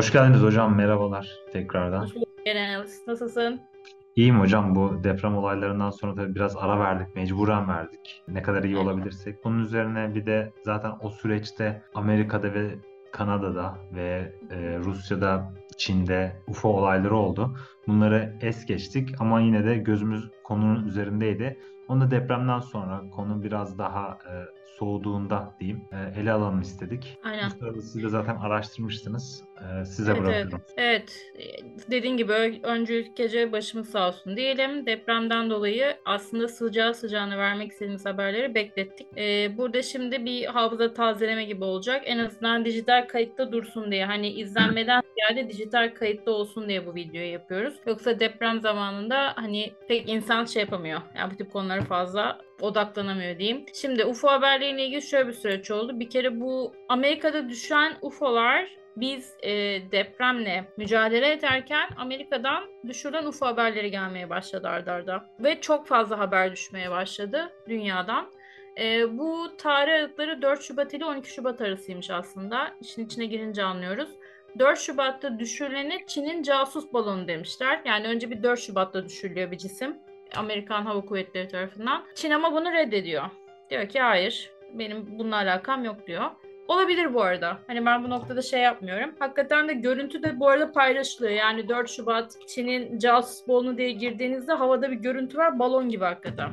Hoş geldiniz hocam. Merhabalar tekrardan. Hoş bulduk Eren. Nasılsın? İyiyim hocam. Bu deprem olaylarından sonra tabii biraz ara verdik. Mecburen verdik. Ne kadar iyi olabilirsek. Bunun üzerine bir de zaten o süreçte Amerika'da ve Kanada'da ve e, Rusya'da, Çin'de UFO olayları oldu. Bunları es geçtik ama yine de gözümüz konunun üzerindeydi. Onu da depremden sonra konu biraz daha e, soğuduğunda diyeyim e, ele alalım istedik. Bu Aynen. sırada siz de zaten araştırmıştınız. E, size Evet evet. bırakıyorum. Evet. e, Dediğin gibi önce gece başımız sağ olsun diyelim. Depremden dolayı aslında sıcağı sıcağına vermek istediğimiz haberleri beklettik. Ee, burada şimdi bir hafıza tazeleme gibi olacak. En azından dijital kayıtta dursun diye. Hani izlenmeden ziyade dijital kayıtta olsun diye bu videoyu yapıyoruz. Yoksa deprem zamanında hani pek insan şey yapamıyor. Yani bu tip konulara fazla odaklanamıyor diyeyim. Şimdi UFO haberleriyle ilgili şöyle bir süreç oldu. Bir kere bu Amerika'da düşen UFO'lar biz e, depremle mücadele ederken Amerika'dan düşürülen UFO haberleri gelmeye başladı ardarda arda. Ve çok fazla haber düşmeye başladı dünyadan. E, bu tarih aralıkları 4 Şubat ile 12 Şubat arasıymış aslında. İşin içine girince anlıyoruz. 4 Şubat'ta düşürülene Çin'in casus balonu demişler. Yani önce bir 4 Şubat'ta düşürülüyor bir cisim. Amerikan Hava Kuvvetleri tarafından. Çin ama bunu reddediyor. Diyor ki hayır benim bununla alakam yok diyor. Olabilir bu arada. Hani ben bu noktada şey yapmıyorum. Hakikaten de görüntü de bu arada paylaşılıyor. Yani 4 Şubat Çin'in casus balonu diye girdiğinizde havada bir görüntü var. Balon gibi hakikaten.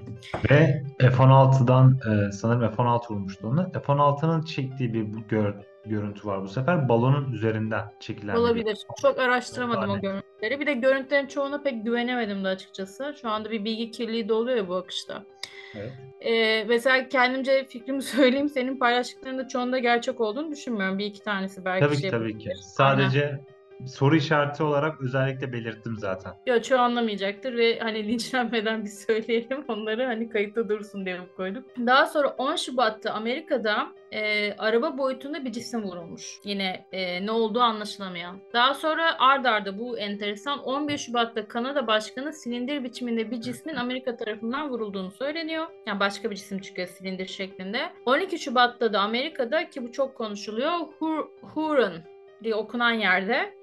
Ve F-16'dan e, sanırım F-16 vurmuştu onu. F-16'nın çektiği bir bu gör- görüntü var bu sefer. Balonun üzerinden çekilen Olabilir. Çok araştıramadım o görüntüleri. Bir de görüntülerin çoğuna pek güvenemedim de açıkçası. Şu anda bir bilgi kirliliği de oluyor ya bu akışta. Evet. Ee, mesela kendimce fikrimi söyleyeyim. Senin paylaştıklarında çoğunda gerçek olduğunu düşünmüyorum. Bir iki tanesi belki Tabii şey ki tabii ki. Sadece soru işareti olarak özellikle belirttim zaten. Yok çoğu anlamayacaktır ve hani linçlenmeden bir söyleyelim onları hani kayıtta dursun diye koyduk. Daha sonra 10 Şubat'ta Amerika'da e, araba boyutunda bir cisim vurulmuş. Yine e, ne olduğu anlaşılamayan. Daha sonra ard arda bu enteresan 11 Şubat'ta Kanada Başkanı silindir biçiminde bir cismin Amerika tarafından vurulduğunu söyleniyor. Yani başka bir cisim çıkıyor silindir şeklinde. 12 Şubat'ta da Amerika'da ki bu çok konuşuluyor Hur Huron diye okunan yerde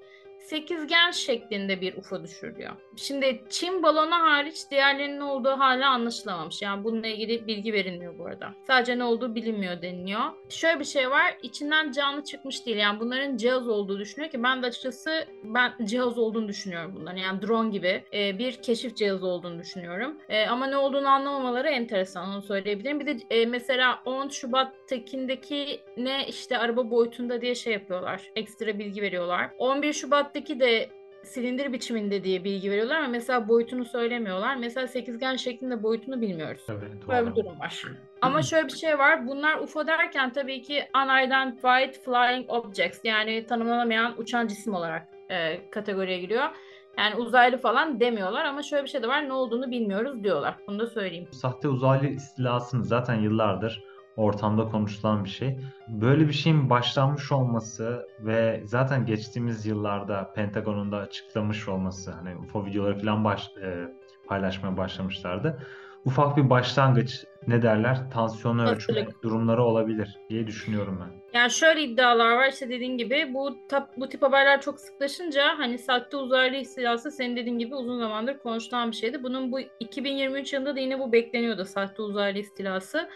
sekizgen şeklinde bir UFO düşürülüyor. Şimdi Çin balonu hariç diğerlerinin olduğu hala anlaşılamamış. Yani bununla ilgili bilgi verilmiyor bu arada. Sadece ne olduğu bilinmiyor deniliyor. Şöyle bir şey var. içinden canlı çıkmış değil. Yani bunların cihaz olduğu düşünüyor ki ben de açıkçası ben cihaz olduğunu düşünüyorum bunların. Yani drone gibi e, bir keşif cihazı olduğunu düşünüyorum. E, ama ne olduğunu anlamamaları enteresan onu söyleyebilirim. Bir de e, mesela 10 Şubat'takindeki ne işte araba boyutunda diye şey yapıyorlar. Ekstra bilgi veriyorlar. 11 Şubat'taki de silindir biçiminde diye bilgi veriyorlar ama mesela boyutunu söylemiyorlar. Mesela sekizgen şeklinde boyutunu bilmiyoruz. Tabii Böyle bir durum var. Ama şöyle bir şey var. Bunlar UFO derken tabii ki unidentified flying objects yani tanımlanamayan uçan cisim olarak e, kategoriye giriyor. Yani uzaylı falan demiyorlar ama şöyle bir şey de var. Ne olduğunu bilmiyoruz diyorlar. Bunu da söyleyeyim. Sahte uzaylı istilasını zaten yıllardır ortamda konuşulan bir şey. Böyle bir şeyin başlanmış olması ve zaten geçtiğimiz yıllarda Pentagon'un da açıklamış olması hani UFO videoları falan baş, e, paylaşmaya başlamışlardı. Ufak bir başlangıç ne derler tansiyonu ölçme durumları olabilir diye düşünüyorum ben. Yani şöyle iddialar var işte dediğin gibi bu tap, bu tip haberler çok sıklaşınca hani sahte uzaylı istilası senin dediğin gibi uzun zamandır konuşulan bir şeydi. Bunun bu 2023 yılında da yine bu bekleniyordu sahte uzaylı istilası.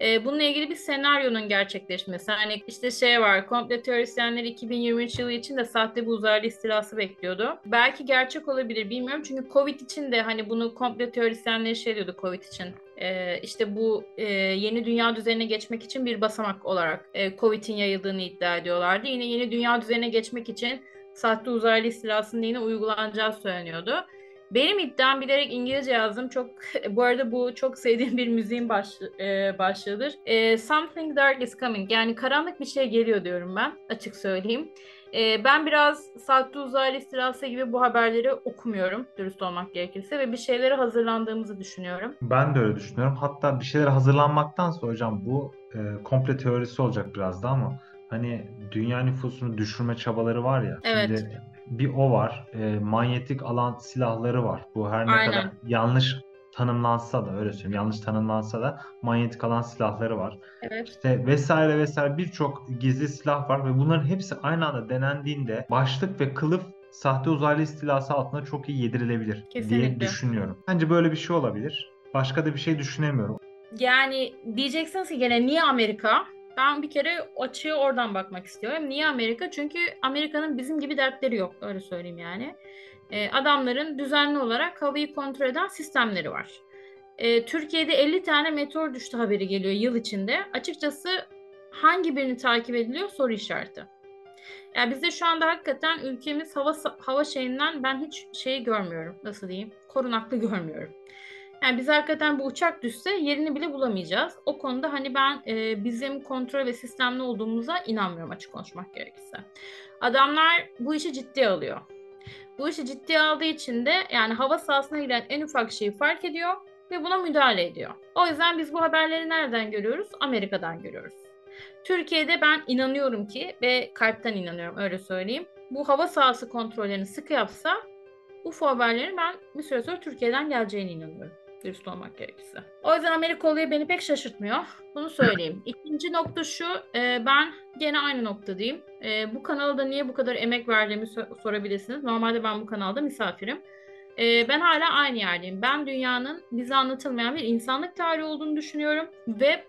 Ee, bununla ilgili bir senaryonun gerçekleşmesi. Hani işte şey var, komple teorisyenleri 2023 yılı için de sahte bir uzaylı istilası bekliyordu. Belki gerçek olabilir bilmiyorum. Çünkü Covid için de hani bunu komple teorisyenleri şey diyordu Covid için. Ee, işte bu e, yeni dünya düzenine geçmek için bir basamak olarak e, Covid'in yayıldığını iddia ediyorlardı. Yine yeni dünya düzenine geçmek için sahte uzaylı istilasının yine uygulanacağı söyleniyordu. Benim iddiam bilerek İngilizce yazdım. Çok bu arada bu çok sevdiğim bir müziğin baş, e, başlığıdır. E, Something dark is coming. Yani karanlık bir şey geliyor diyorum ben. Açık söyleyeyim. E, ben biraz sahte uzaylı istilası gibi bu haberleri okumuyorum. Dürüst olmak gerekirse ve bir şeylere hazırlandığımızı düşünüyorum. Ben de öyle düşünüyorum. Hatta bir şeyler hazırlanmaktansa hocam bu e, komple teorisi olacak biraz da ama hani dünya nüfusunu düşürme çabaları var ya. Evet. Şimdi bir o var. E, manyetik alan silahları var. Bu her ne Aynen. kadar yanlış tanımlansa da öyle söyleyeyim yanlış tanımlansa da manyetik alan silahları var. Evet. İşte vesaire vesaire birçok gizli silah var ve bunların hepsi aynı anda denendiğinde başlık ve kılıf sahte uzaylı istilası altında çok iyi yedirilebilir Kesinlikle. diye düşünüyorum. Bence böyle bir şey olabilir. Başka da bir şey düşünemiyorum. Yani diyeceksiniz ki gene niye Amerika? Ben bir kere açıya oradan bakmak istiyorum. Niye Amerika? Çünkü Amerika'nın bizim gibi dertleri yok. Öyle söyleyeyim yani. E, adamların düzenli olarak havayı kontrol eden sistemleri var. E, Türkiye'de 50 tane meteor düştü haberi geliyor yıl içinde. Açıkçası hangi birini takip ediliyor soru işareti. Yani bizde şu anda hakikaten ülkemiz hava hava şeyinden ben hiç şeyi görmüyorum. Nasıl diyeyim? Korunaklı görmüyorum. Yani biz hakikaten bu uçak düşse yerini bile bulamayacağız. O konuda hani ben e, bizim kontrol ve sistemli olduğumuza inanmıyorum açık konuşmak gerekirse. Adamlar bu işi ciddiye alıyor. Bu işi ciddiye aldığı için de yani hava sahasına giren en ufak şeyi fark ediyor ve buna müdahale ediyor. O yüzden biz bu haberleri nereden görüyoruz? Amerika'dan görüyoruz. Türkiye'de ben inanıyorum ki ve kalpten inanıyorum öyle söyleyeyim. Bu hava sahası kontrollerini sıkı yapsa UFO haberleri ben bir süre sonra Türkiye'den geleceğine inanıyorum dürüst olmak gerekirse. O yüzden Amerika olayı beni pek şaşırtmıyor. Bunu söyleyeyim. İkinci nokta şu. E, ben gene aynı noktadayım. E, bu kanalda niye bu kadar emek verdiğimi so- sorabilirsiniz. Normalde ben bu kanalda misafirim. E, ben hala aynı yerdeyim. Ben dünyanın bize anlatılmayan bir insanlık tarihi olduğunu düşünüyorum. Ve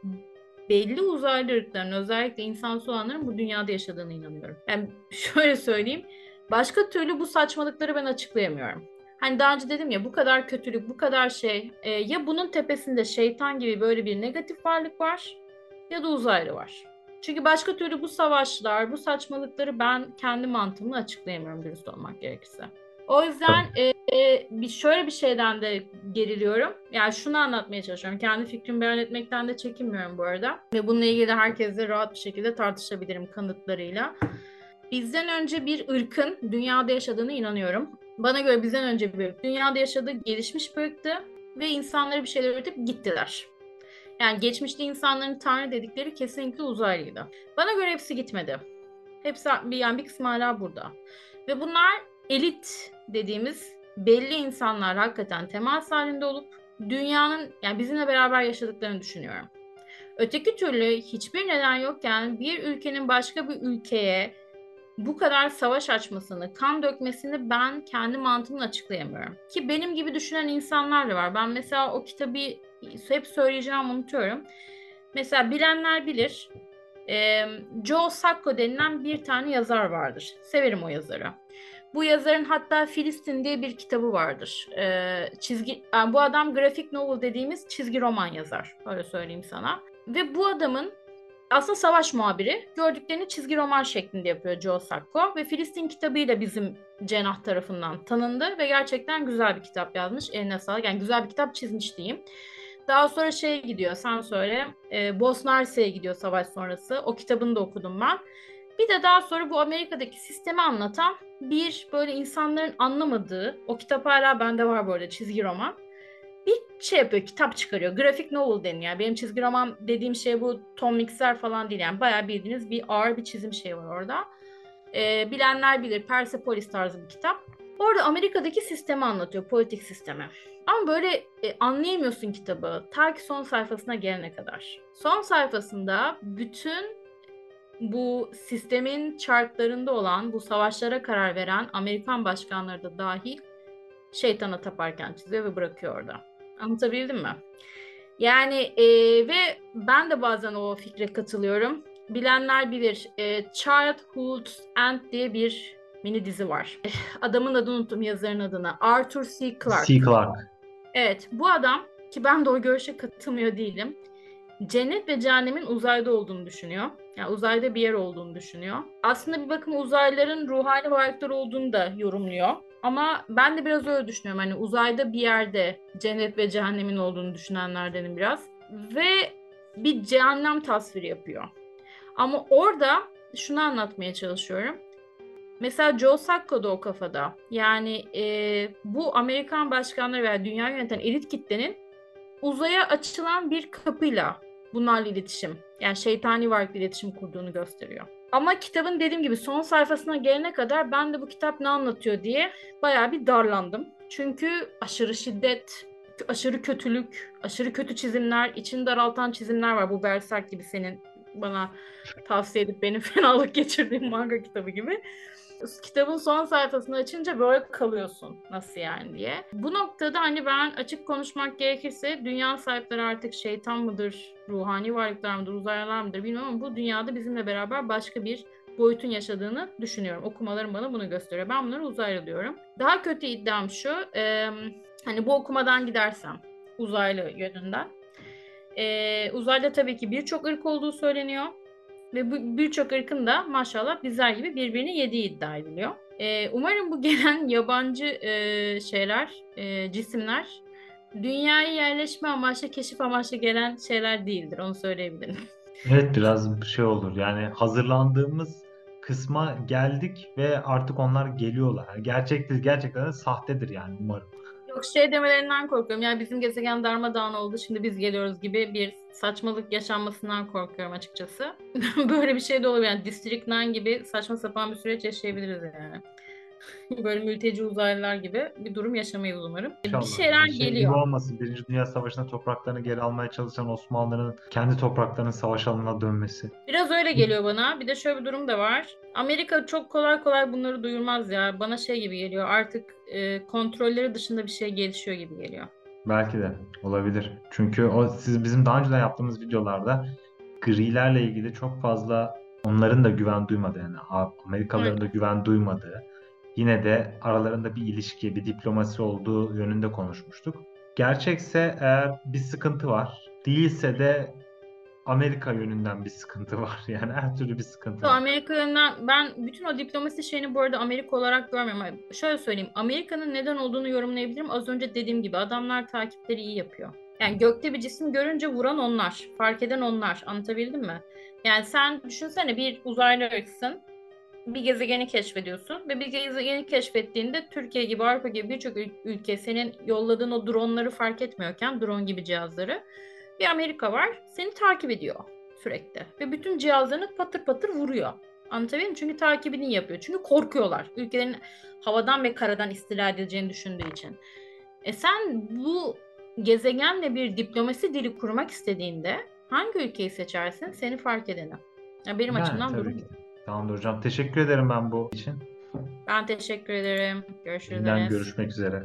belli uzaylı ırkların özellikle insansı olanların bu dünyada yaşadığını inanıyorum. Yani şöyle söyleyeyim. Başka türlü bu saçmalıkları ben açıklayamıyorum. Hani daha önce dedim ya bu kadar kötülük, bu kadar şey. E, ya bunun tepesinde şeytan gibi böyle bir negatif varlık var ya da uzaylı var. Çünkü başka türlü bu savaşlar, bu saçmalıkları ben kendi mantığımla açıklayamıyorum dürüst olmak gerekirse. O yüzden e, e, bir şöyle bir şeyden de geriliyorum. Yani şunu anlatmaya çalışıyorum. Kendi fikrimi beyan etmekten de çekinmiyorum bu arada. Ve bununla ilgili herkesle rahat bir şekilde tartışabilirim kanıtlarıyla. Bizden önce bir ırkın dünyada yaşadığını inanıyorum. Bana göre bizden önce bir dünyada yaşadığı gelişmiş bir ırktı ve insanları bir şeyler üretip gittiler. Yani geçmişte insanların tanrı dedikleri kesinlikle uzaylıydı. Bana göre hepsi gitmedi. Hepsi bir yani bir kısmı hala burada. Ve bunlar elit dediğimiz belli insanlar hakikaten temas halinde olup dünyanın yani bizimle beraber yaşadıklarını düşünüyorum. Öteki türlü hiçbir neden yokken bir ülkenin başka bir ülkeye bu kadar savaş açmasını, kan dökmesini ben kendi mantığımla açıklayamıyorum. Ki benim gibi düşünen insanlar da var. Ben mesela o kitabı hep söyleyeceğim unutuyorum. Mesela bilenler bilir. Joe Sacco denilen bir tane yazar vardır. Severim o yazarı. Bu yazarın hatta Filistin diye bir kitabı vardır. Çizgi, bu adam grafik novel dediğimiz çizgi roman yazar. Öyle söyleyeyim sana. Ve bu adamın aslında savaş muhabiri. Gördüklerini çizgi roman şeklinde yapıyor Joe Sacco ve Filistin kitabıyla bizim Cenah tarafından tanındı ve gerçekten güzel bir kitap yazmış. Eline sağlık. Yani güzel bir kitap çizmiş diyeyim. Daha sonra şey gidiyor sen söyle. E, Bosna Hersek'e gidiyor savaş sonrası. O kitabını da okudum ben. Bir de daha sonra bu Amerika'daki sistemi anlatan bir böyle insanların anlamadığı, o kitap hala bende var bu arada çizgi roman bir şey yapıyor, kitap çıkarıyor. Grafik novel deniyor. Benim çizgi roman dediğim şey bu Tom Mixer falan değil. Yani bayağı bildiğiniz bir ağır bir çizim şey var orada. Ee, bilenler bilir Persepolis tarzı bir kitap. Orada Amerika'daki sistemi anlatıyor, politik sistemi. Ama böyle e, anlayamıyorsun kitabı ta ki son sayfasına gelene kadar. Son sayfasında bütün bu sistemin çarklarında olan, bu savaşlara karar veren Amerikan başkanları da dahil şeytana taparken çiziyor ve bırakıyor orada. Anlatabildim mi? Yani e, ve ben de bazen o fikre katılıyorum. Bilenler bilir. E, Childhood's End diye bir mini dizi var. Adamın adını unuttum yazarın adını. Arthur C. Clarke. C. Clarke. Evet bu adam ki ben de o görüşe katılmıyor değilim. Cennet ve cehennemin uzayda olduğunu düşünüyor. Yani uzayda bir yer olduğunu düşünüyor. Aslında bir bakıma uzaylıların ruhani varlıklar olduğunu da yorumluyor. Ama ben de biraz öyle düşünüyorum. Hani uzayda bir yerde cennet ve cehennemin olduğunu düşünenlerdenim biraz. Ve bir cehennem tasviri yapıyor. Ama orada şunu anlatmaya çalışıyorum. Mesela Joe Sacco da o kafada. Yani e, bu Amerikan başkanları veya dünya yöneten elit kitlenin uzaya açılan bir kapıyla bunlarla iletişim, yani şeytani varlıkla iletişim kurduğunu gösteriyor. Ama kitabın dediğim gibi son sayfasına gelene kadar ben de bu kitap ne anlatıyor diye bayağı bir darlandım. Çünkü aşırı şiddet, aşırı kötülük, aşırı kötü çizimler, içini daraltan çizimler var. Bu Berserk gibi senin bana tavsiye edip benim fenalık geçirdiğim manga kitabı gibi. Kitabın son sayfasını açınca böyle kalıyorsun nasıl yani diye. Bu noktada hani ben açık konuşmak gerekirse dünya sahipleri artık şeytan mıdır, ruhani varlıklar mıdır, uzaylılar mıdır bilmiyorum ama bu dünyada bizimle beraber başka bir boyutun yaşadığını düşünüyorum. Okumalarım bana bunu gösteriyor. Ben bunları uzaylı diyorum. Daha kötü iddiam şu. E, hani bu okumadan gidersem uzaylı yönünden. E, uzayda tabii ki birçok ırk olduğu söyleniyor. Ve bu birçok ırkın da maşallah bizler gibi birbirini yediği iddia ediliyor. E, umarım bu gelen yabancı e, şeyler, e, cisimler dünyaya yerleşme amaçlı, keşif amaçlı gelen şeyler değildir. Onu söyleyebilirim. Evet biraz bir şey olur. Yani hazırlandığımız kısma geldik ve artık onlar geliyorlar. Gerçektir, gerçekten de sahtedir yani umarım. Yok şey demelerinden korkuyorum. Yani bizim gezegen darmadağın oldu şimdi biz geliyoruz gibi bir saçmalık yaşanmasından korkuyorum açıkçası. Böyle bir şey de olabilir. Yani District 9 gibi saçma sapan bir süreç yaşayabiliriz yani. Böyle mülteci uzaylılar gibi bir durum yaşamayız umarım. İnşallah. Bir şeyler şey gibi geliyor. olmasın. Birinci Dünya Savaşı'nda topraklarını geri almaya çalışan Osmanlıların kendi topraklarının savaş alanına dönmesi. Biraz öyle geliyor bana. Bir de şöyle bir durum da var. Amerika çok kolay kolay bunları duyurmaz ya. Bana şey gibi geliyor. Artık e, kontrolleri dışında bir şey gelişiyor gibi geliyor. Belki de olabilir. Çünkü o siz bizim daha önceden yaptığımız videolarda grilerle ilgili çok fazla onların da güven duymadığı yani Amerikalıların da güven duymadığı yine de aralarında bir ilişki, bir diplomasi olduğu yönünde konuşmuştuk. Gerçekse eğer bir sıkıntı var, değilse de Amerika yönünden bir sıkıntı var. Yani her türlü bir sıkıntı var. Amerika yönünden ben bütün o diplomasi şeyini bu arada Amerika olarak görmüyorum. Şöyle söyleyeyim. Amerika'nın neden olduğunu yorumlayabilirim. Az önce dediğim gibi adamlar takipleri iyi yapıyor. Yani gökte bir cisim görünce vuran onlar. Fark eden onlar. Anlatabildim mi? Yani sen düşünsene bir uzaylı ırksın. Bir gezegeni keşfediyorsun ve bir gezegeni keşfettiğinde Türkiye gibi Avrupa gibi birçok ül- ülke senin yolladığın o dronları fark etmiyorken drone gibi cihazları bir Amerika var seni takip ediyor sürekli ve bütün cihazlarını patır patır vuruyor. Anlatabildim? Çünkü takibini yapıyor. Çünkü korkuyorlar. Ülkelerin havadan ve karadan istila edileceğini düşündüğü için. E sen bu gezegenle bir diplomasi dili kurmak istediğinde hangi ülkeyi seçersin? Seni fark edeni. Ya benim Yani açımdan durum. Tamamdır hocam. Teşekkür ederim ben bu için. Ben teşekkür ederim. Görüşürüz. Yeniden görüşmek üzere.